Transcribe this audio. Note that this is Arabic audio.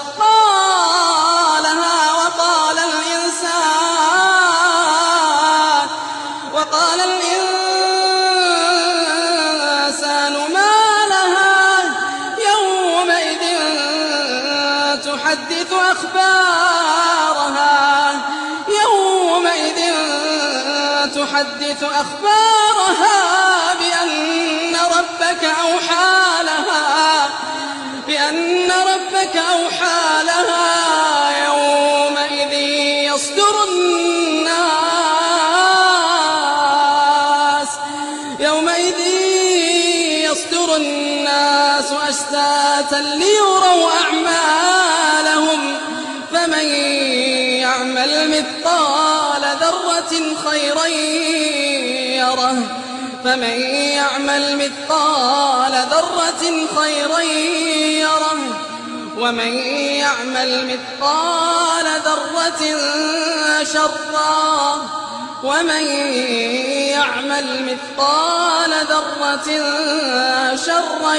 أثقالها وقال الإنسان وقال الإنسان ما لها؟ يومئذ تحدث أخبارها يومئذ تحدث أخبارها. ربك أوحى لها يومئذ يصدر الناس. يومئذ يصدر الناس أشتاتا ليروا أعمالهم. فمن يعمل مثقال ذرة خيرا يره. فمن يعمل مثقال ذرة خيرا يره ومن يعمل مثقال ذرة شرا. ومن يعمل مثقال ذرة شرا